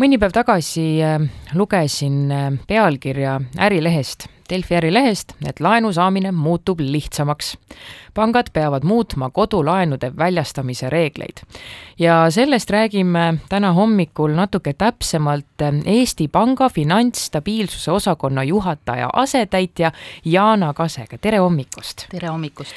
mõni päev tagasi äh, lugesin äh, pealkirja Ärilehest, Delfi Ärilehest, et laenu saamine muutub lihtsamaks. pangad peavad muutma kodulaenude väljastamise reegleid. ja sellest räägime täna hommikul natuke täpsemalt äh, Eesti Panga finantsstabiilsuse osakonna juhataja asetäitja Jaana Kasega, tere hommikust! tere hommikust!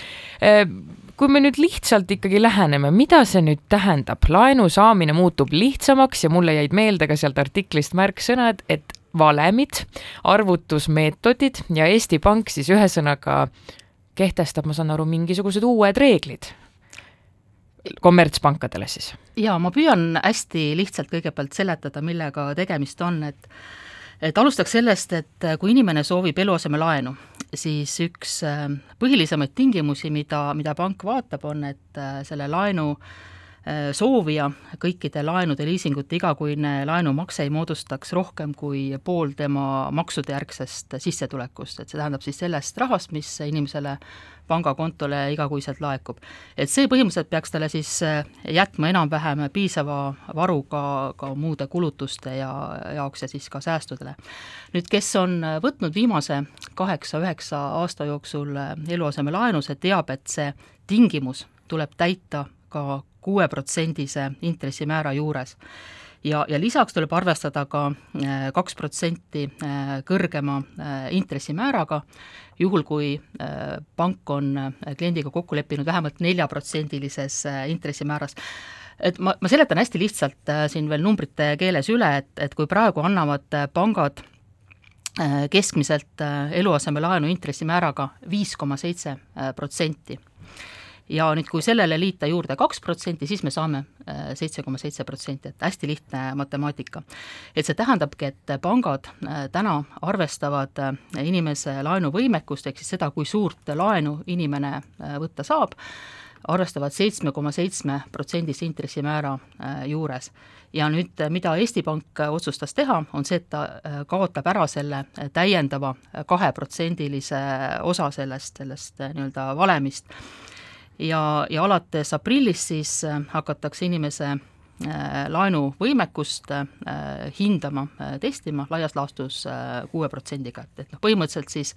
Kui me nüüd lihtsalt ikkagi läheneme, mida see nüüd tähendab, laenu saamine muutub lihtsamaks ja mulle jäid meelde ka sealt artiklist märksõnad, et valemid, arvutusmeetodid ja Eesti Pank siis ühesõnaga kehtestab, ma saan aru, mingisugused uued reeglid kommertspankadele siis? jaa, ma püüan hästi lihtsalt kõigepealt seletada, millega tegemist on, et et alustaks sellest, et kui inimene soovib eluasemelaenu, siis üks äh, põhilisemaid tingimusi, mida, mida pank vaatab, on, et äh, selle laenu äh, soovija kõikide laenude, liisingute igakuine laenumakse ei moodustaks rohkem kui pool tema maksude järgsest sissetulekust, et see tähendab siis sellest rahast, mis inimesele pangakontole igakuiselt laekub. et see põhimõtteliselt peaks talle siis äh, jätma enam-vähem piisava varu ka, ka muude kulutuste ja jaoks ja siis ka säästudele. nüüd, kes on võtnud viimase kaheksa-üheksa aasta jooksul äh, eluasemelaenu, see teab, et see tingimus tuleb täita ka kuueprotsendise intressimäära juures. Ja, ja lisaks tuleb arvestada ka äh, kaks protsenti kõrgema intressimääraga juhul, kui pank on kliendiga kokku leppinud vähemalt neljaprotsendilises intressimääras. Et ma, ma seletan hästi lihtsalt siin veel numbrite keeles üle, et, et kui praegu annavad pangad keskmiselt eluasemelaenu intressimääraga viis koma seitse protsenti ja nüüd, kui sellele liita juurde kaks protsenti, siis me saame äh, seitse koma seitse protsenti, et hästi lihtne matemaatika. et see tähendabki, et pangad äh, täna arvestavad äh, inimese laenuvõimekust, ehk siis seda, kui suurt laenu inimene võtta saab, arvestavad seitsme koma seitsme protsendise intressimäära juures. ja nüüd, mida Eesti Pank otsustas teha, on see, et ta kaotab ära selle täiendava kaheprotsendilise osa sellest, sellest nii-öelda valemist ja, ja alates aprillist siis äh, hakatakse inimese äh, laenuvõimekust äh, hindama, testima laias laastus kuue protsendiga, et, et noh, põhimõtteliselt siis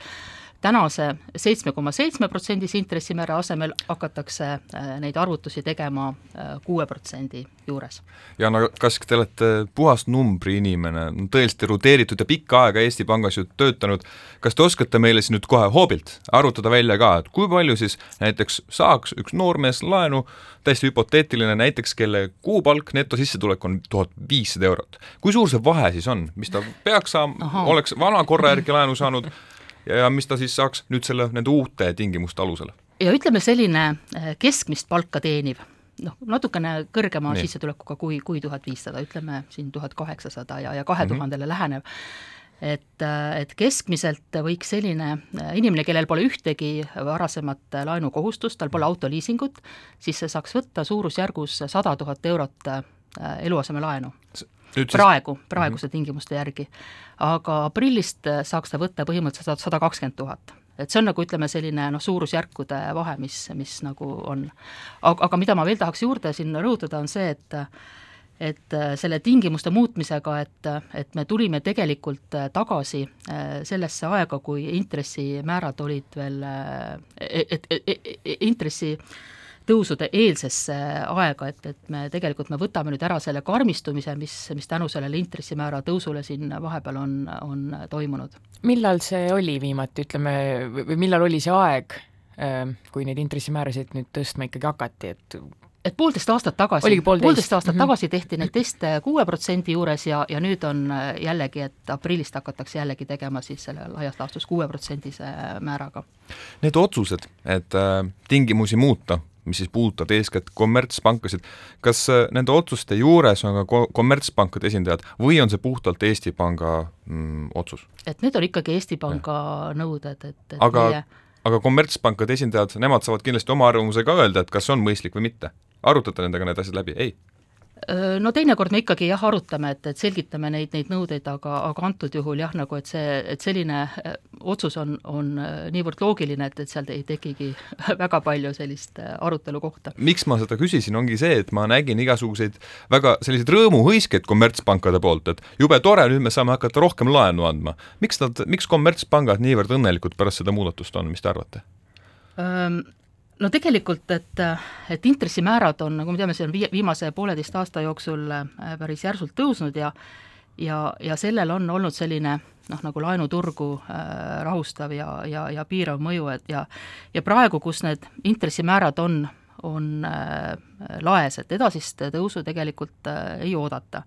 tänase seitsme koma seitsme protsendise intressimäära asemel hakatakse äh, neid arvutusi tegema äh, kuue protsendi juures. Jana Kask, te olete puhas numbriinimene, tõeliselt erudeeritud ja pikka aega Eesti Pangas ju töötanud, kas te oskate meile siis nüüd kohe hoobilt arvutada välja ka, et kui palju siis näiteks saaks üks noormees laenu, täiesti hüpoteetiline näiteks, kelle kuupalk, netosissetulek on tuhat viissada eurot. kui suur see vahe siis on, mis ta peaks saama, oleks vana korra järgi laenu saanud ja mis ta siis saaks nüüd selle, nende uute tingimuste alusel? ja ütleme, selline äh, keskmist palka teeniv, noh, natukene kõrgema Nii. sissetulekuga kui, kui tuhat viissada, ütleme siin tuhat kaheksasada ja, ja kahe mhm. tuhandele mm -hmm. lähenev, et, äh, et keskmiselt võiks selline äh, inimene, kellel pole ühtegi varasemat laenukohustust, tal pole autoliisingut, siis see saaks võtta suurusjärgus sada tuhat eurot eluasemelaenu Nüüd praegu, praeguse mm -hmm. tingimuste järgi. aga aprillist saaks ta võtta põhimõtteliselt sada kakskümmend tuhat et see on nagu ütleme, selline noh, suurusjärkude vahe, mis, mis nagu on. aga, aga mida ma veel tahaks juurde siin rõhutada, on see, et et selle tingimuste muutmisega, et, et me tulime tegelikult tagasi sellesse aega, kui intressimäärad olid veel, et, et, et, et intressi tõusude eelsesse aega, et, et me tegelikult, me võtame nüüd ära selle karmistumise, mis, mis tänu sellele intressimäära tõusule siin vahepeal on, on toimunud. millal see oli viimati, ütleme, või millal oli see aeg, ähm, kui neid intressimäärasid nüüd tõstma ikkagi hakati, et et poolteist aastat tagasi, poolteist aastat mm -hmm. tagasi tehti neid teste kuue protsendi juures ja, ja nüüd on jällegi, et aprillist hakatakse jällegi tegema siis selle laias laastus kuueprotsendise määraga. Need otsused, et äh, tingimusi muuta, mis siis puudutavad eeskätt kommertspankasid, kas äh, nende otsuste juures on ka kommertspankade esindajad või on see puhtalt Eesti Panga mm, otsus? et need on ikkagi Eesti Panga ja. nõuded, et, et aga meie... aga kommertspankade esindajad, nemad saavad kindlasti oma arvamuse ka öelda, et kas see on mõistlik või mitte. arutate nendega need asjad läbi, ei? no teinekord me ikkagi jah, arutame, et, et selgitame neid, neid nõudeid, aga, aga antud juhul jah, nagu et see, et selline äh, otsus on, on äh, niivõrd loogiline, et, et seal ei tekigi väga palju sellist äh, arutelu kohta. miks ma seda küsisin, ongi see, et ma nägin igasuguseid väga selliseid rõõmuhõiskeid kommertspangade poolt, et jube tore, nüüd me saame hakata rohkem laenu andma. miks nad, miks kommertspangad niivõrd õnnelikud pärast seda muudatust on, mis te arvate? no tegelikult, et, et intressimäärad on, nagu me teame, see on vii-, viimase pooleteist aasta jooksul äh, päris järsult tõusnud ja ja, ja sellel on olnud selline noh, nagu laenuturgu äh, rahustav ja, ja, ja piirav mõju, et ja ja praegu, kus need intressimäärad on, on äh, laes, et edasist tõusu tegelikult äh, ei oodata.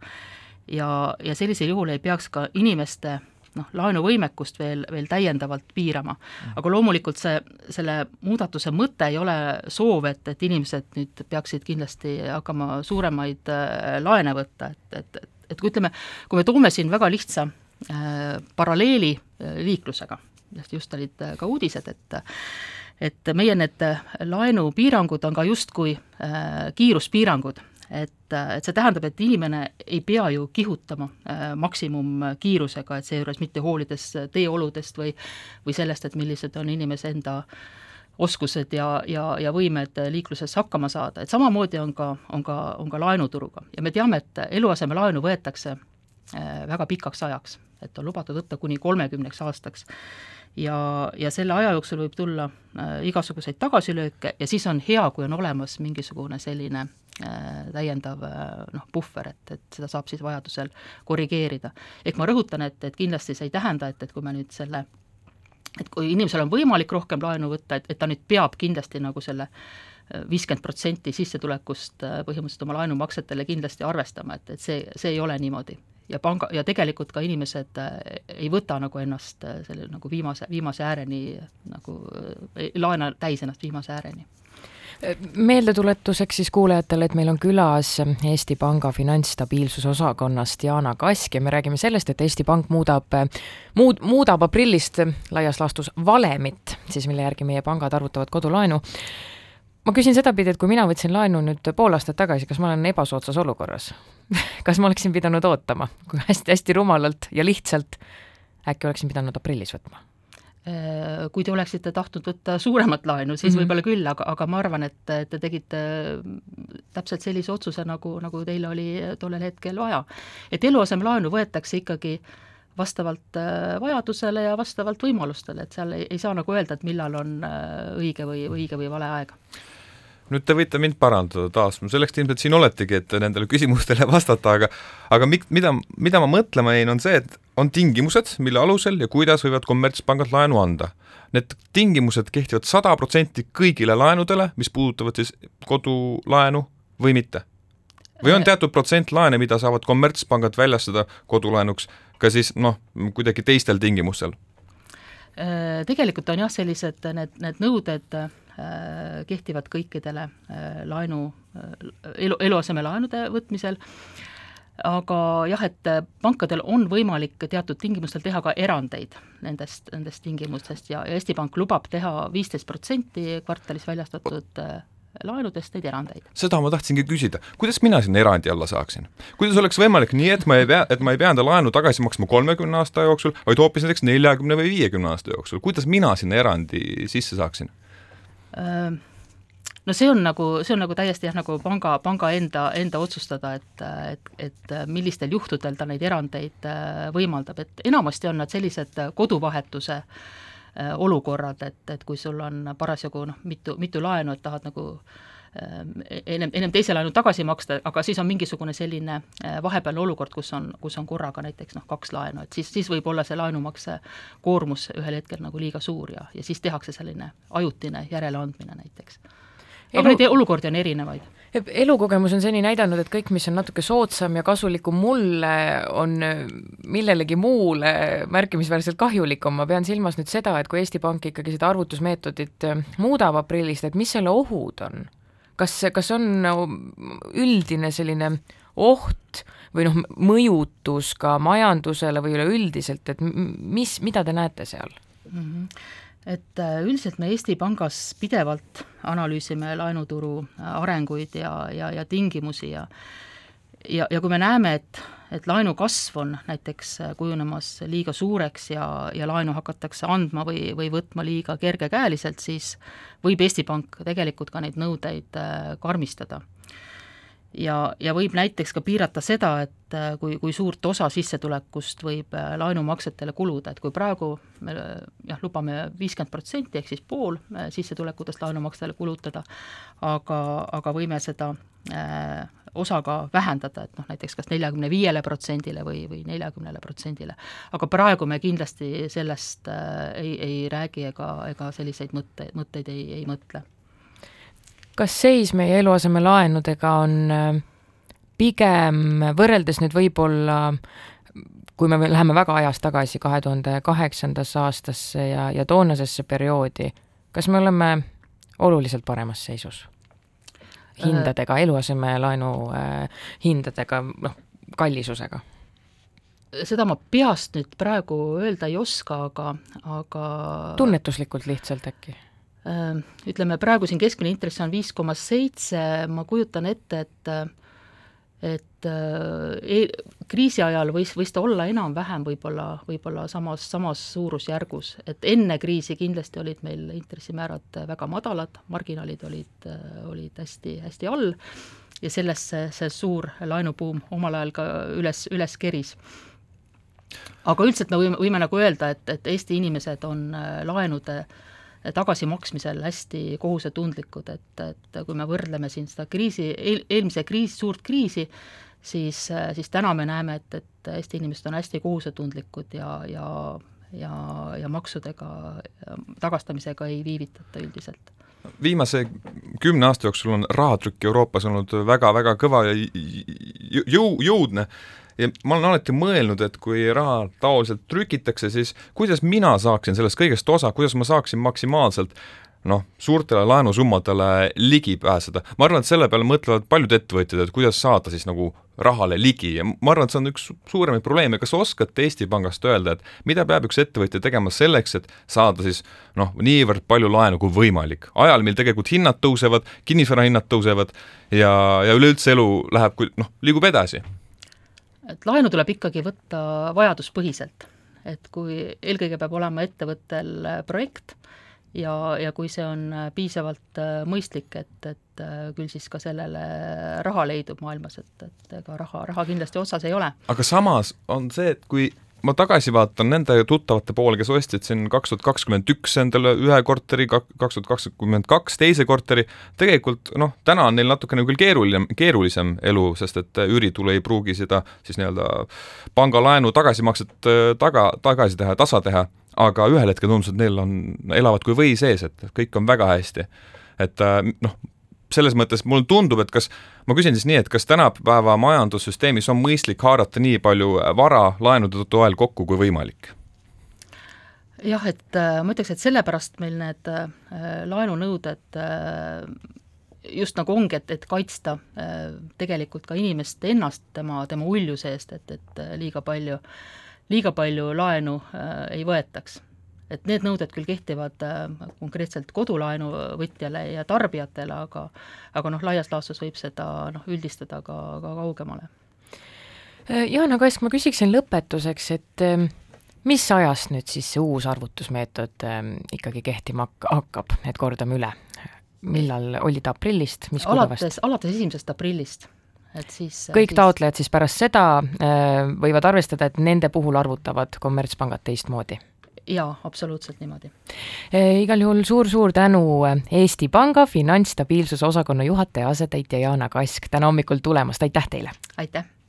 ja, ja sellisel juhul ei peaks ka inimeste noh, laenuvõimekust veel, veel täiendavalt piirama. aga loomulikult see, selle muudatuse mõte ei ole soov, et, et inimesed nüüd peaksid kindlasti hakkama suuremaid äh, laene võtta, et, et, et, et kui ütleme, kui me toome siin väga lihtsa paralleeli äh, liiklusega, just olid äh, ka uudised, et et meie need laenupiirangud on ka justkui äh, kiiruspiirangud. Et, et see tähendab, et inimene ei pea ju kihutama äh, maksimumkiirusega, et seejuures mitte hoolides teeoludest või või sellest, et millised on inimese enda oskused ja, ja, ja võimed liikluses hakkama saada, et samamoodi on ka, on ka, on ka laenuturuga. Ja me teame, et eluasemelaenu võetakse äh, väga pikaks ajaks, et on lubatud võtta kuni kolmekümneks aastaks ja, ja selle aja jooksul võib tulla äh, igasuguseid tagasilööke ja siis on hea, kui on olemas mingisugune selline Äh, täiendav äh, noh, puhver, et, et seda saab siis vajadusel korrigeerida. ehk ma rõhutan, et, et kindlasti see ei tähenda, et, et kui me nüüd selle et kui inimesel on võimalik rohkem laenu võtta, et, et ta nüüd peab kindlasti nagu selle äh, viiskümmend protsenti sissetulekust põhimõtteliselt oma laenumaksetele kindlasti arvestama, et, et see, see ei ole niimoodi. Ja panga, ja tegelikult ka inimesed ei võta nagu ennast selle nagu viimase, viimase ääreni nagu, ei laena täis ennast viimase ääreni meeldetuletuseks siis kuulajatele, et meil on külas Eesti Panga finantsstabiilsusosakonnast Jaana Kask ja me räägime sellest, et Eesti Pank muudab, muud, muudab aprillist laias laastus valemit, siis mille järgi meie pangad arvutavad kodulaenu. Ma küsin sedapidi, et kui mina võtsin laenu nüüd pool aastat tagasi, kas ma olen ebasoodsas olukorras kas ma oleksin pidanud ootama, kui hästi-hästi rumalalt ja lihtsalt äkki oleksin pidanud aprillis võtma? Äh, kui te oleksite tahtnud võtta suuremat laenu, siis mm -hmm. võib-olla küll, aga, aga ma arvan, et, te tegite täpselt sellise otsuse, nagu, nagu teil oli tollel hetkel vaja. et eluasemelaenu võetakse ikkagi vastavalt äh, vajadusele ja vastavalt võimalustele, et seal ei, ei saa nagu öelda, et millal on äh, õige või õige või vale aeg nüüd te võite mind parandada taas, selleks te ilmselt siin oletegi, et nendele küsimustele vastata, aga aga mik-, mida, mida ma mõtlema jäin, on see, et on tingimused, mille alusel ja kuidas võivad kommertspangad laenu anda. Need tingimused kehtivad sada protsenti kõigile laenudele, mis puudutavad siis kodulaenu või mitte? Või on teatud protsent laene, mida saavad kommertspangad väljastada kodulaenuks ka siis noh, kuidagi teistel tingimustel? Tegelikult on jah, sellised need, need nõuded Äh, kehtivad kõikidele äh, laenu, äh, elu, eluasemelaenude võtmisel, aga jah, et pankadel on võimalik teatud tingimustel teha ka erandeid nendest, nendest tingimustest ja, ja Eesti Pank lubab teha viisteist protsenti kvartalis väljastatud laenudest neid erandeid. seda ma tahtsingi küsida, kuidas mina sinna erandi alla saaksin? kuidas oleks võimalik nii, et ma ei pea, et ma ei pea enda laenu tagasi maksma kolmekümne aasta jooksul, vaid hoopis näiteks neljakümne või viiekümne aasta jooksul, kuidas mina sinna erandi sisse saaksin? no see on nagu, see on nagu täiesti jah, nagu panga, panga enda, enda otsustada, et, et, et millistel juhtudel ta neid erandeid võimaldab, et enamasti on nad sellised koduvahetuse olukorrad, et, et kui sul on parasjagu noh, mitu, mitu laenu, et tahad nagu äh, ennem, ennem teise laenu tagasi maksta, aga siis on mingisugune selline äh, vahepealne olukord, kus on, kus on korraga näiteks noh, kaks laenu, et siis, siis võib olla see laenumakse koormus ühel hetkel nagu liiga suur ja, ja siis tehakse selline ajutine järeleandmine näiteks. aga Elu... neid olukordi on erinevaid elukogemus on seni näidanud, et kõik, mis on natuke soodsam ja kasulikum mulle, on millelegi muule märkimisväärselt kahjulikum, ma pean silmas nüüd seda, et kui Eesti Pank ikkagi seda arvutusmeetodit muudab aprillist, et mis selle ohud on? kas, kas on üldine selline oht või noh, mõjutus ka majandusele või üleüldiselt, et mis, mida te näete seal mm? -hmm et äh, üldiselt me Eesti Pangas pidevalt analüüsime laenuturu äh, arenguid ja, ja, ja tingimusi ja ja, ja kui me näeme, et, et laenu kasv on näiteks kujunemas liiga suureks ja, ja laenu hakatakse andma või, või võtma liiga kergekäeliselt, siis võib Eesti Pank tegelikult ka neid nõudeid karmistada ja, ja võib näiteks ka piirata seda, et äh, kui, kui suurt osa sissetulekust võib äh, laenumaksetele kuluda, et kui praegu me jah, lubame viiskümmend protsenti ehk siis pool äh, sissetulekutest laenumaksetele kulutada, aga, aga võime seda äh, osa ka vähendada, et noh, näiteks kas neljakümne viiele protsendile või, või neljakümnele protsendile. aga praegu me kindlasti sellest äh, ei, ei räägi ega, ega selliseid mõtte, mõtteid ei, ei mõtle kas seis meie eluasemelaenudega on äh, pigem võrreldes nüüd võib-olla kui me läheme väga ajas tagasi kahe tuhande kaheksandasse aastasse ja, ja toonasesse perioodi, kas me oleme oluliselt paremas seisus? hindadega, eluasemelaenu äh, hindadega, noh, kallisusega? seda ma peast nüüd praegu öelda ei oska, aga, aga tunnetuslikult lihtsalt äkki? Äh, ütleme, praegu siin keskmine intress on viis koma seitse, ma kujutan ette, et et e kriisi ajal võis, võis ta olla enam-vähem võib-olla, võib-olla samas, samas suurusjärgus, et enne kriisi kindlasti olid meil intressimäärad väga madalad, marginaalid olid, olid hästi, hästi all ja sellest see, see suur laenubuum omal ajal ka üles, üles keris. Aga üldiselt me võime, võime nagu öelda, et, et Eesti inimesed on laenude äh, tagasimaksmisel hästi kohusetundlikud, et, et kui me võrdleme siin seda kriisi eel,, eelmise kriisi, suurt kriisi, siis, siis täna me näeme, et, et Eesti inimesed on hästi kohusetundlikud ja, ja ja, ja maksudega tagastamisega ei viivitata üldiselt. Viimase kümne aasta jooksul on rahatrükk Euroopas olnud väga-väga kõva ja jõu, jõudne ja ma olen alati mõelnud, et kui raha taoliselt trükitakse, siis kuidas mina saaksin sellest kõigest osa, kuidas ma saaksin maksimaalselt noh, suurtele laenusummadele ligi pääseda. ma arvan, et selle peale mõtlevad paljud ettevõtjad, et kuidas saada siis nagu rahale ligi. Ja ma arvan, et see on üks suuremaid probleeme, kas oskate Eesti Pangast öelda, et mida peab üks ettevõtja tegema selleks, et saada siis noh, niivõrd palju laenu kui võimalik, ajal, mil tegelikult hinnad tõusevad, kinnisvara hinnad tõusevad ja, ja üleüldse elu läheb, noh, liigub edasi et laenu tuleb ikkagi võtta vajaduspõhiselt. et kui eelkõige peab olema ettevõttel äh, projekt ja, ja kui see on äh, piisavalt äh, mõistlik, et, et küll siis ka sellele raha leidub maailmas, et, et ega raha, raha kindlasti otsas ei ole. aga samas on see, et kui ma tagasi vaatan nende tuttavate poole, kes ostsid siin kaks tuhat kakskümmend üks endale ühe korteri, kaks tuhat kakskümmend kaks teise korteri, tegelikult noh, täna on neil natukene küll keeruline, keerulisem elu, sest et üüritulu ei pruugi seda siis nii-öelda pangalaenu tagasimakset äh, taga, tagasi teha, tasa teha, aga ühel hetkel tundus, et neil on, elavad kui või sees, et kõik on väga hästi. et äh, noh, selles mõttes mulle tundub, et kas, ma küsin siis nii, et kas tänapäeva majandussüsteemis on mõistlik haarata nii palju vara laenude ajal kokku kui võimalik? jah, et äh, ma ütleks, et sellepärast meil need äh, laenunõuded äh, just nagu ongi, et, et kaitsta äh, tegelikult ka inimest ennast tema, tema uljuse eest, et, et äh, liiga palju, liiga palju laenu äh, ei võetaks et need nõuded küll kehtivad äh, konkreetselt kodulaenu võtjale ja tarbijatele, aga aga noh, laias laastus võib seda noh, üldistada ka, ka kaugemale. Äh, Jana Kask, ma küsiksin lõpetuseks, et ähm, mis ajast nüüd siis see uus arvutusmeetod ähm, ikkagi kehtima hakkab, et kordame üle, millal oli ta aprillist, mis alates, alates esimesest aprillist. Et siis kõik siis... taotlejad siis pärast seda äh, võivad arvestada, et nende puhul arvutavad kommertspangad teistmoodi jaa, absoluutselt niimoodi e,. igal juhul suur-suur tänu Eesti Panga finantsstabiilsuse osakonna juhataja asetäitja Jaana Kask täna hommikul tulemast, aitäh teile! aitäh!